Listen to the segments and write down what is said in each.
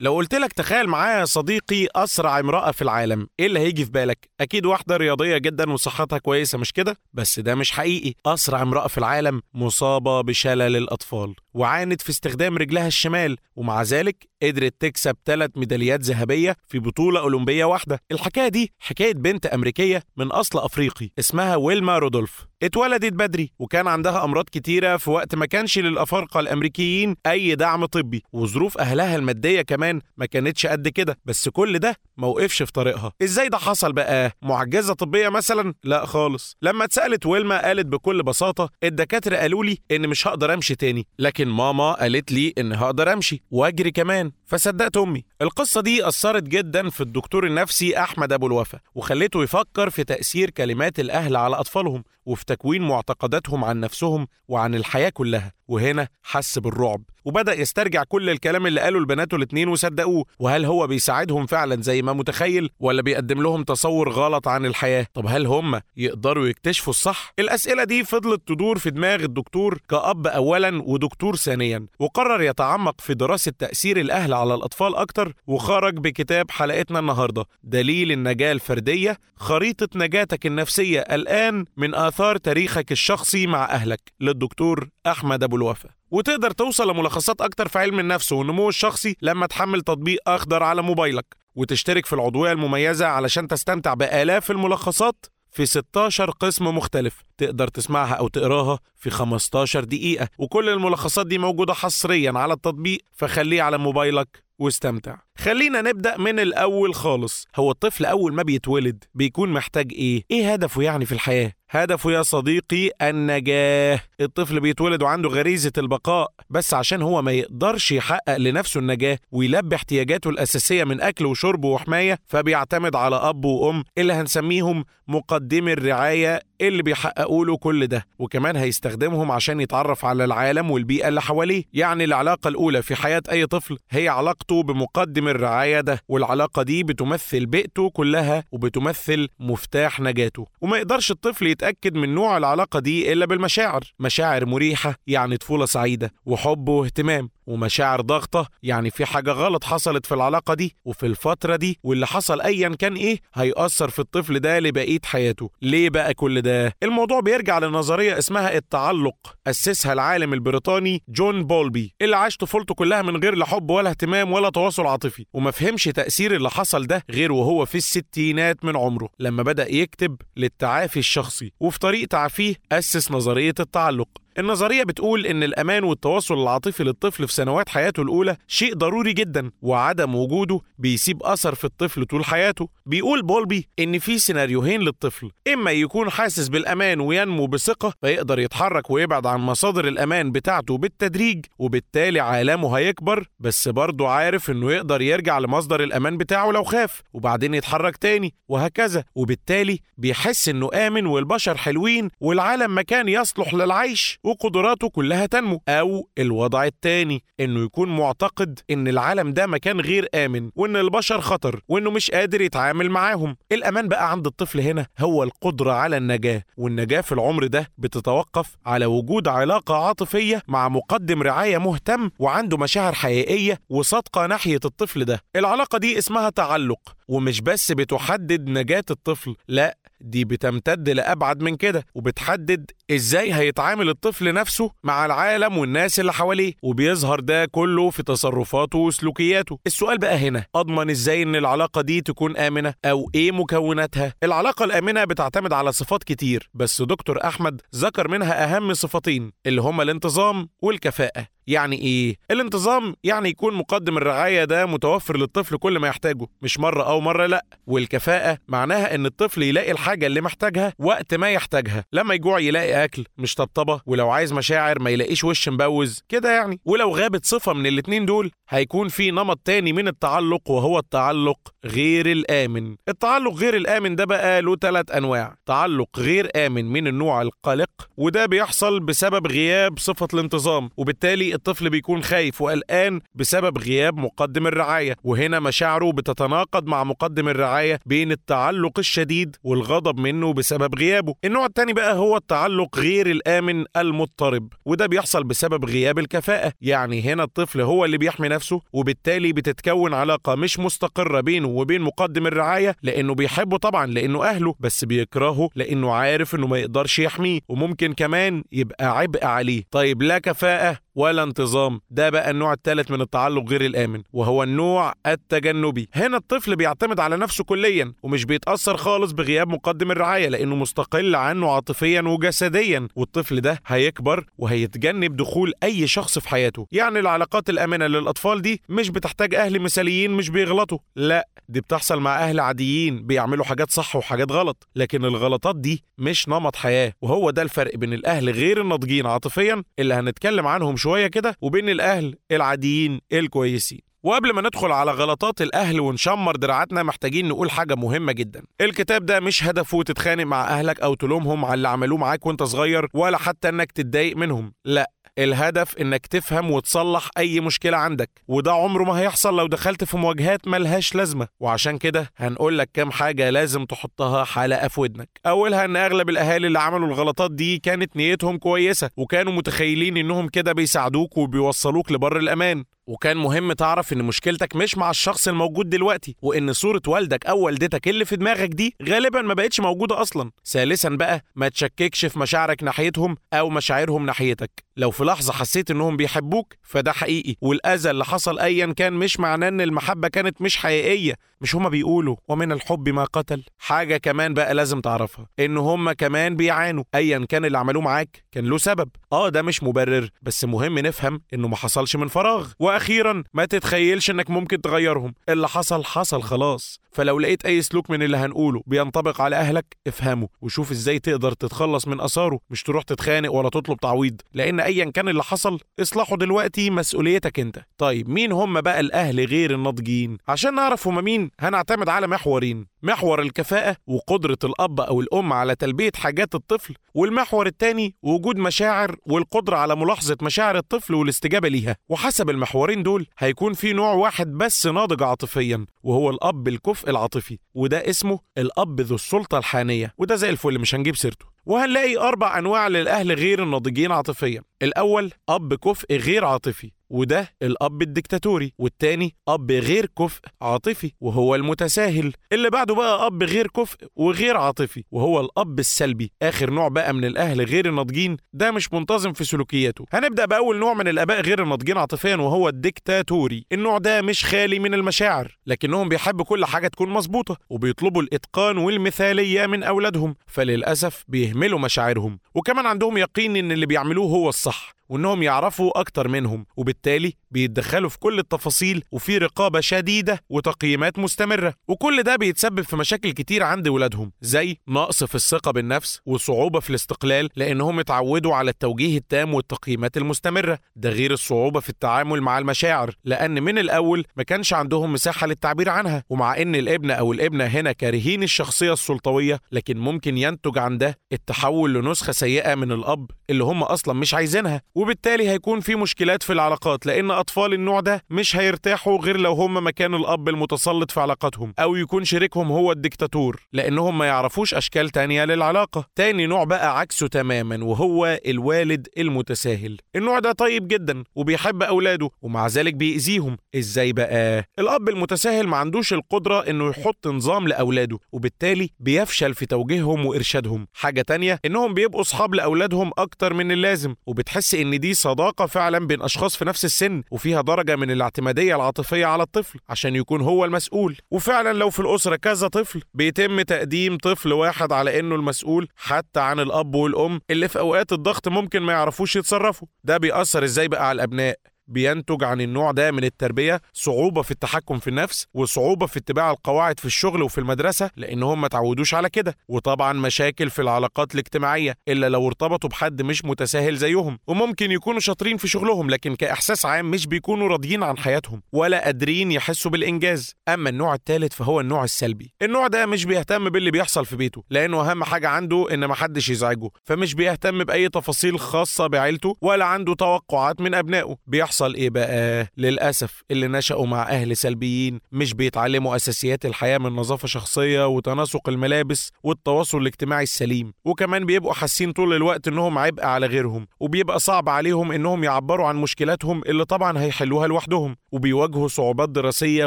لو قلت لك تخيل معايا يا صديقي أسرع امرأة في العالم إيه اللي هيجي في بالك؟ أكيد واحدة رياضية جدا وصحتها كويسة مش كده؟ بس ده مش حقيقي أسرع امرأة في العالم مصابة بشلل الأطفال وعانت في استخدام رجلها الشمال ومع ذلك قدرت تكسب ثلاث ميداليات ذهبية في بطولة أولمبية واحدة. الحكاية دي حكاية بنت أمريكية من أصل أفريقي اسمها ويلما رودولف. اتولدت بدري وكان عندها أمراض كتيرة في وقت ما كانش للأفارقة الأمريكيين أي دعم طبي وظروف أهلها المادية كمان ما كانتش قد كده. بس كل ده ما وقفش في طريقها. إزاي ده حصل بقى؟ معجزة طبية مثلا؟ لا خالص. لما اتسألت ويلما قالت بكل بساطة الدكاترة قالوا لي إن مش هقدر أمشي تاني لكن ماما قالت لي إن هقدر أمشي وأجري كمان فصدقت أمي. القصة دي أثرت جدا في الدكتور النفسي أحمد أبو الوفا وخليته يفكر في تأثير كلمات الأهل على أطفالهم. وفي تكوين معتقداتهم عن نفسهم وعن الحياة كلها. وهنا حس بالرعب. وبدأ يسترجع كل الكلام اللي قاله لبناته الاتنين وصدقوه. وهل هو بيساعدهم فعلا زي ما متخيل ولا بيقدم لهم تصور غلط عن الحياة؟ طب هل هم يقدروا يكتشفوا الصح؟ الأسئلة دي فضلت تدور في دماغ الدكتور كأب أولا ودكتور ثانيا وقرر يتعمق في دراسة تأثير الأهل على الأطفال أكتر وخرج بكتاب حلقتنا النهاردة. دليل النجاة الفردية خريطة نجاتك النفسية الآن من آثار تاريخك الشخصي مع أهلك للدكتور أحمد أبو الوفا. وتقدر توصل لملخصات أكتر في علم النفس والنمو الشخصي لما تحمل تطبيق أخضر على موبايلك. وتشترك في العضوية المميزة علشان تستمتع بآلاف الملخصات في 16 قسم مختلف تقدر تسمعها أو تقراها في 15 دقيقة. وكل الملخصات دي موجودة حصريا على التطبيق فخليه على موبايلك واستمتع خلينا نبدأ من الأول خالص هو الطفل أول ما بيتولد بيكون محتاج إيه؟ إيه هدفه يعني في الحياة؟ هدفه يا صديقي النجاة الطفل بيتولد وعنده غريزة البقاء بس عشان هو ما يقدرش يحقق لنفسه النجاة ويلبي احتياجاته الأساسية من أكل وشرب وحماية فبيعتمد على أب وأم اللي هنسميهم مقدمي الرعاية اللي بيحققوا له كل ده وكمان هيستخدمهم عشان يتعرف على العالم والبيئة اللي حواليه. يعني العلاقة الأولى في حياة أي طفل هي علاقته بمقدم الرعاية ده والعلاقة دي بتمثل بيئته كلها وبتمثل مفتاح نجاته. وما يقدرش الطفل يتأكد من نوع العلاقة دي إلا بالمشاعر. مشاعر مريحة يعني طفولة سعيدة وحب واهتمام ومشاعر ضغطة يعني في حاجة غلط حصلت في العلاقة دي وفي الفترة دي واللي حصل أيا كان إيه هيأثر في الطفل ده لبقية حياته. ليه بقى كل ده؟ الموضوع بيرجع لنظرية اسمها التعلق أسسها العالم البريطاني جون بولبي اللي عاش طفولته كلها من غير لا حب ولا اهتمام ولا تواصل عاطفي وما فهمش تأثير اللي حصل ده غير وهو في الستينات من عمره لما بدأ يكتب للتعافي الشخصي وفي طريق تعافيه أسس نظرية التعلق. النظرية بتقول إن الأمان والتواصل العاطفي للطفل في سنوات حياته الأولى شيء ضروري جدا وعدم وجوده بيسيب أثر في الطفل طول حياته. بيقول بولبي إن في سيناريوهين للطفل إما يكون حاسس بالأمان وينمو بثقة فيقدر يتحرك ويبعد عن مصادر الأمان بتاعته بالتدريج وبالتالي عالمه هيكبر بس برضه عارف إنه يقدر يرجع لمصدر الأمان بتاعه لو خاف وبعدين يتحرك تاني وهكذا. وبالتالي بيحس إنه آمن والبشر حلوين والعالم مكان يصلح للعيش. وقدراته كلها تنمو. أو الوضع التاني إنه يكون معتقد إن العالم ده مكان غير آمن وإن البشر خطر وإنه مش قادر يتعامل معاهم. الأمان بقى عند الطفل هنا هو القدرة على النجاة. والنجاة في العمر ده بتتوقف على وجود علاقة عاطفية مع مقدم رعاية مهتم وعنده مشاعر حقيقية وصادقة ناحية الطفل ده. العلاقة دي اسمها تعلق ومش بس بتحدد نجاة الطفل لا دي بتمتد لأبعد من كده وبتحدد إزاي هيتعامل الطفل نفسه مع العالم والناس اللي حواليه وبيظهر ده كله في تصرفاته وسلوكياته. السؤال بقى هنا أضمن إزاي إن العلاقة دي تكون آمنة؟ أو إيه مكوناتها؟ العلاقة الآمنة بتعتمد على صفات كتير بس دكتور أحمد ذكر منها أهم صفتين اللي هما الانتظام والكفاءة. يعني إيه؟ الانتظام يعني يكون مقدم الرعاية ده متوفر للطفل كل ما يحتاجه مش مرة أو مرة لأ. والكفاءة معناها إن الطفل يلاقي الحاجة اللي محتاجها وقت ما يحتاجها. لما يجوع يلاقي أكل مش طبطبة ولو عايز مشاعر ما يلاقيش وش مبوز. كده يعني. ولو غابت صفة من الاتنين دول هيكون في نمط تاني من التعلق وهو التعلق غير الآمن. التعلق غير الآمن ده بقى له ثلاث أنواع. تعلق غير آمن من النوع القلق وده بيحصل بسبب غياب صفة الانتظام. وبالتالي الطفل بيكون خايف وقلقان بسبب غياب مقدم الرعاية وهنا مشاعره بتتناقض مع مقدم الرعاية بين التعلق الشديد والغضب منه بسبب غيابه. النوع الثاني بقى هو التعلق غير الآمن المضطرب وده بيحصل بسبب غياب الكفاءة. يعني هنا الطفل هو اللي بيحمي نفسه وبالتالي بتتكون علاقة مش مستقرة بينه وبين مقدم الرعاية لأنه بيحبه طبعا لأنه أهله بس بيكرهه لأنه عارف إنه ما يقدرش يحميه وممكن كمان يبقى عبء عليه. طيب لا كفاءة ولا انتظام ده بقى النوع الثالث من التعلق غير الآمن وهو النوع التجنبي. هنا الطفل بيعتمد على نفسه كليا ومش بيتأثر خالص بغياب مقدم الرعاية لأنه مستقل عنه عاطفيا وجسديا. والطفل ده هيكبر وهيتجنب دخول أي شخص في حياته. يعني العلاقات الآمنة للأطفال دي مش بتحتاج أهل مثاليين مش بيغلطوا. لا دي بتحصل مع أهل عاديين بيعملوا حاجات صح وحاجات غلط. لكن الغلطات دي مش نمط حياة وهو ده الفرق بين الأهل غير الناضجين عاطفيا اللي هنتكلم عنهم شوية كده وبين الأهل العاديين الكويسين. وقبل ما ندخل على غلطات الأهل ونشمر دراعاتنا محتاجين نقول حاجة مهمة جدا. الكتاب ده مش هدفه تتخانق مع أهلك أو تلومهم على اللي عملوه معاك وأنت صغير ولا حتى إنك تتضايق منهم. لا الهدف إنك تفهم وتصلح أي مشكلة عندك وده عمره ما هيحصل لو دخلت في مواجهات ملهاش لازمة. وعشان كده هنقول لك كام حاجة لازم تحطها حلقة في ودنك. أولها إن أغلب الأهالي اللي عملوا الغلطات دي كانت نيتهم كويسة وكانوا متخيلين إنهم كده بيساعدوك وبيوصلوك لبر الأمان. وكان مهم تعرف إن مشكلتك مش مع الشخص الموجود دلوقتي وإن صورة والدك أو والدتك اللي في دماغك دي غالبا ما بقتش موجودة أصلا. ثالثا بقى ما تشككش في مشاعرك ناحيتهم أو مشاعرهم ناحيتك. لو في لحظة حسيت إنهم بيحبوك فده حقيقي. والأذى اللي حصل ايا كان مش معناه إن المحبة كانت مش حقيقية. مش هما بيقولوا ومن الحب ما قتل حاجة كمان بقى لازم تعرفها إن هما كمان بيعانوا. ايا كان اللي عملوه معاك كان له سبب. آه ده مش مبرر بس مهم نفهم إنه ما حصلش من فراغ. وأخيرا ما تتخيلش إنك ممكن تغيرهم. اللي حصل حصل خلاص. فلو لقيت أي سلوك من اللي هنقوله بينطبق على أهلك افهمه وشوف إزاي تقدر تتخلص من آثاره مش تروح تتخانق ولا تطلب تعويض لأن ايا كان اللي حصل إصلاحه دلوقتي مسؤوليتك أنت. طيب مين هم بقى الأهل غير الناضجين؟ عشان نعرف هم مين هنعتمد على محورين. محور الكفاءة وقدرة الأب أو الأم على تلبية حاجات الطفل والمحور الثاني وجود مشاعر والقدرة على ملاحظة مشاعر الطفل والاستجابة ليها. وحسب المحورين دول هيكون في نوع واحد بس ناضج عاطفيا وهو الأب الكفء العاطفي وده اسمه الأب ذو السلطة الحانية وده زي الفل مش هنجيب سيرته. وهنلاقي أربع أنواع للأهل غير الناضجين عاطفيا. الأول أب كفء غير عاطفي. وده الأب الدكتاتوري والتاني أب غير كفء عاطفي وهو المتساهل. اللي بعده بقى أب غير كفء وغير عاطفي وهو الأب السلبي. آخر نوع بقى من الأهل غير الناضجين ده مش منتظم في سلوكياته. هنبدأ بأول نوع من الآباء غير الناضجين عاطفيا وهو الدكتاتوري. النوع ده مش خالي من المشاعر لكنهم بيحبوا كل حاجة تكون مظبوطة وبيطلبوا الإتقان والمثالية من أولادهم فللأسف بيهملوا مشاعرهم. وكمان عندهم يقين إن اللي بيعملوه هو الصح. وإنهم يعرفوا أكتر منهم وبالتالي بيتدخلوا في كل التفاصيل وفي رقابة شديدة وتقييمات مستمرة. وكل ده بيتسبب في مشاكل كتير عند ولادهم زي نقص في الثقة بالنفس وصعوبة في الاستقلال لأنهم اتعودوا على التوجيه التام والتقييمات المستمرة. ده غير الصعوبة في التعامل مع المشاعر لأن من الأول ما كانش عندهم مساحة للتعبير عنها. ومع إن الابن أو الابنة هنا كارهين الشخصية السلطوية لكن ممكن ينتج عن ده التحول لنسخة سيئة من الأب اللي هم أصلا مش عايزينها. وبالتالي هيكون في مشكلات في العلاقات لأن أطفال النوع ده مش هيرتاحوا غير لو هم مكان الأب المتسلط في علاقاتهم أو يكون شريكهم هو الدكتاتور لأنهم ما يعرفوش أشكال تانية للعلاقة. تاني نوع بقى عكسه تماما وهو الوالد المتساهل. النوع ده طيب جدا وبيحب أولاده ومع ذلك بيأذيهم. إزاي بقى؟ الأب المتساهل ما عندوش القدرة إنه يحط نظام لأولاده وبالتالي بيفشل في توجيههم وإرشادهم. حاجة تانية إنهم بيبقوا أصحاب لأولادهم أكتر من اللازم وبتحس إن دي صداقة فعلا بين أشخاص في نفس السن وفيها درجة من الاعتمادية العاطفية على الطفل عشان يكون هو المسؤول. وفعلا لو في الأسرة كذا طفل بيتم تقديم طفل واحد على إنه المسؤول حتى عن الأب والأم اللي في أوقات الضغط ممكن ما يعرفوش يتصرفوا. ده بيأثر إزاي بقى على الأبناء؟ بينتج عن النوع ده من التربية صعوبة في التحكم في النفس وصعوبة في اتباع القواعد في الشغل وفي المدرسة لأنهم ما تعودوش على كده. وطبعا مشاكل في العلاقات الاجتماعية إلا لو ارتبطوا بحد مش متساهل زيهم. وممكن يكونوا شاطرين في شغلهم لكن كإحساس عام مش بيكونوا راضيين عن حياتهم ولا قادرين يحسوا بالإنجاز. أما النوع الثالث فهو النوع السلبي. النوع ده مش بيهتم باللي بيحصل في بيته لأنه أهم حاجة عنده إن محدش يزعجه. فمش بيهتم بأي تفاصيل خاصة بعيلته ولا عنده توقعات من أبنائه. بيحصل إيه بقى؟ للأسف اللي نشأوا مع أهل سلبيين مش بيتعلموا أساسيات الحياة من نظافة شخصية وتناسق الملابس والتواصل الاجتماعي السليم. وكمان بيبقوا حاسين طول الوقت إنهم عبء على غيرهم وبيبقى صعب عليهم إنهم يعبروا عن مشكلاتهم اللي طبعا هيحلوها لوحدهم. وبيواجهوا صعوبات دراسية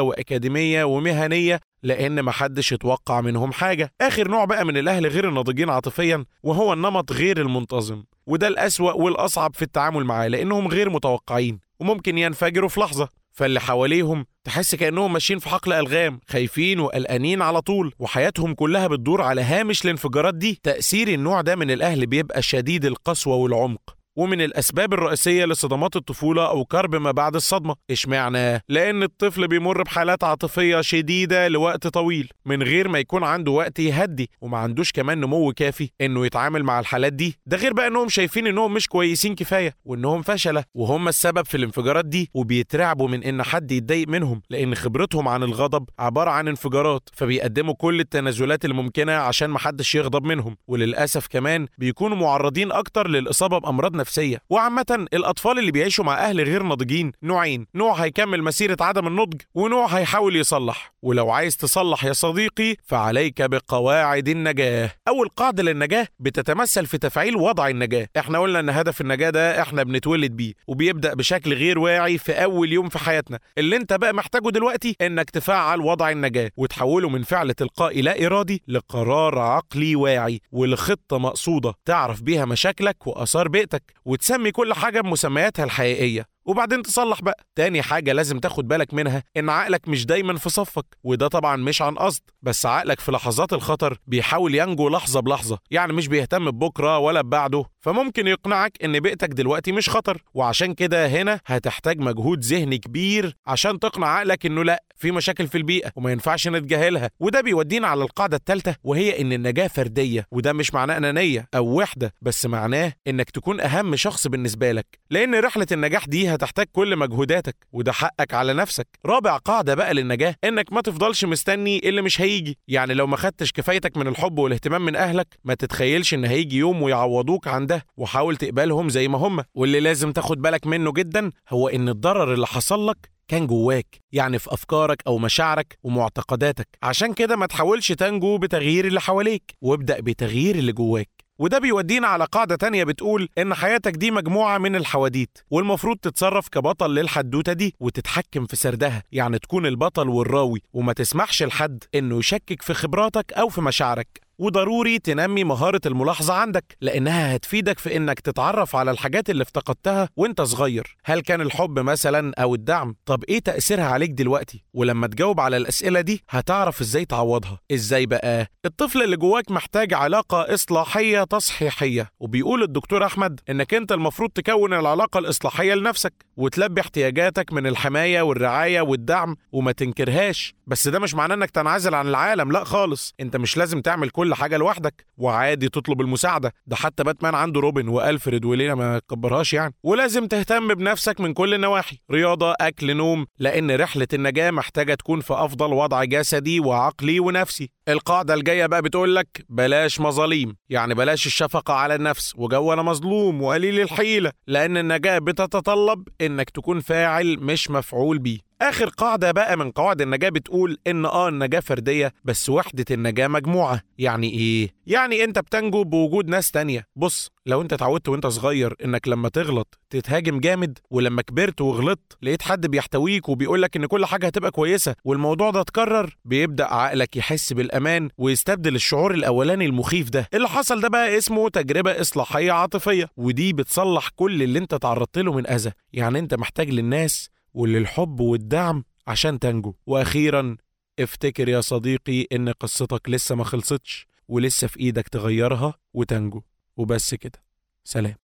وأكاديمية ومهنية لأن محدش يتوقع منهم حاجة. آخر نوع بقى من الأهل غير الناضجين عاطفيا وهو النمط غير المنتظم. وده الأسوأ والأصعب في التعامل معاه لأنهم غير متوقعين. وممكن ينفجروا في لحظة. فاللي حواليهم تحس كأنهم ماشيين في حقل ألغام خايفين وقلقانين على طول وحياتهم كلها بتدور على هامش الانفجارات دي. تأثير النوع ده من الأهل بيبقى شديد القسوة والعمق. ومن الأسباب الرئيسية لصدمات الطفولة أو كرب ما بعد الصدمة. إشمعنى؟ لأن الطفل بيمر بحالات عاطفية شديدة لوقت طويل من غير ما يكون عنده وقت يهدي وما عندوش كمان نمو كافي. إنه يتعامل مع الحالات دي ده غير بقى إنهم شايفين إنهم مش كويسين كفاية وإنهم فشلة وهم السبب في الانفجارات دي وبيترعبوا من إن حد يتضايق منهم لأن خبرتهم عن الغضب عبارة عن انفجارات فبيقدموا كل التنازلات الممكنة عشان محدش يغضب منهم. وللأسف كمان بيكونوا معرضين أكتر للإصابة بأمراض نفسية. وعامة الأطفال اللي بيعيشوا مع أهل غير ناضجين نوعين. نوع هيكمل مسيرة عدم النضج ونوع هيحاول يصلح. ولو عايز تصلح يا صديقي فعليك بقواعد النجاة. أول قاعدة للنجاة بتتمثل في تفعيل وضع النجاة. إحنا قلنا إن هدف النجاة ده إحنا بنتولد بيه وبيبدأ بشكل غير واعي في أول يوم في حياتنا. اللي أنت بقى محتاجه دلوقتي إنك تفعل وضع النجاة وتحوله من فعل تلقائي لا إرادي لقرار عقلي واعي ولخطة مقصودة تعرف بيها مشاكلك وآثار بيئتك. وتسمي كل حاجة بمسمياتها الحقيقية. وبعدين تصلح بقى. تاني حاجة لازم تاخد بالك منها إن عقلك مش دايما في صفك وده طبعا مش عن قصد بس عقلك في لحظات الخطر بيحاول ينجو لحظة بلحظة يعني مش بيهتم ببكرة ولا ببعده. فممكن يقنعك إن بيئتك دلوقتي مش خطر وعشان كده هنا هتحتاج مجهود ذهني كبير عشان تقنع عقلك إنه لأ في مشاكل في البيئة وما ينفعش نتجاهلها. وده بيودينا على القاعدة الثالثة وهي إن النجاة فردية وده مش معناه أنانية أو وحدة بس معناه إنك تكون أهم شخص بالنسبة لك. لأن رحلة النجاح دي هتحتاج كل مجهوداتك وده حقك على نفسك. رابع قاعدة بقى للنجاة إنك ما تفضلش مستني اللي مش هيجي. يعني لو ما خدتش كفايتك من الحب والاهتمام من أهلك ما تتخيلش إن هيجي يوم ويعوضوك عن ده. وحاول تقبلهم زي ما هم. واللي لازم تاخد بالك منه جدا هو إن الضرر اللي حصل لك كان جواك يعني في أفكارك أو مشاعرك ومعتقداتك. عشان كده ما تحاولش تنجو بتغيير اللي حواليك وابدأ بتغيير اللي جواك. وده بيودينا على قاعدة تانية بتقول إن حياتك دي مجموعة من الحواديت والمفروض تتصرف كبطل للحدوتة دي وتتحكم في سردها يعني تكون البطل والراوي وما تسمحش لحد إنه يشكك في خبراتك أو في مشاعرك. وضروري تنمي مهارة الملاحظة عندك لأنها هتفيدك في إنك تتعرف على الحاجات اللي افتقدتها وإنت صغير. هل كان الحب مثلا أو الدعم؟ طب إيه تأثيرها عليك دلوقتي؟ ولما تجاوب على الأسئلة دي هتعرف إزاي تعوضها. إزاي بقى؟ الطفل اللي جواك محتاج علاقة إصلاحية تصحيحية وبيقول الدكتور أحمد إنك أنت المفروض تكون العلاقة الإصلاحية لنفسك وتلبي احتياجاتك من الحماية والرعاية والدعم وما تنكرهاش. بس ده مش معناه إنك تنعزل عن العالم لا خالص. أنت مش لازم تعمل كل حاجة لوحدك وعادي تطلب المساعدة. ده حتى باتمان عنده روبن وألفريد ولينا ما تكبرهاش يعني. ولازم تهتم بنفسك من كل النواحي رياضة أكل نوم لأن رحلة النجاة محتاجة تكون في أفضل وضع جسدي وعقلي ونفسي. القاعدة الجاية بقى بتقول لك بلاش مظاليم يعني بلاش الشفقة على النفس وجو أنا مظلوم وقليل الحيلة لأن النجاة بتتطلب إنك تكون فاعل مش مفعول بيه. آخر قاعدة بقى من قواعد النجاة بتقول إن آه النجاة فردية بس وحدة النجاة مجموعة. يعني إيه؟ يعني أنت بتنجو بوجود ناس تانية. بص لو أنت اتعودت وأنت صغير إنك لما تغلط تتهاجم جامد ولما كبرت وغلطت لقيت حد بيحتويك وبيقولك إن كل حاجة هتبقى كويسة والموضوع ده اتكرر بيبدأ عقلك يحس بالأمان ويستبدل الشعور الأولاني المخيف ده. اللي حصل ده بقى اسمه تجربة إصلاحية عاطفية ودي بتصلح كل اللي أنت تعرضت له من أذى. يعني أنت محتاج للناس وللحب والدعم عشان تنجو. وأخيرا افتكر يا صديقي إن قصتك لسه ما خلصتش ولسه في إيدك تغيرها وتنجو. وبس كده. سلام.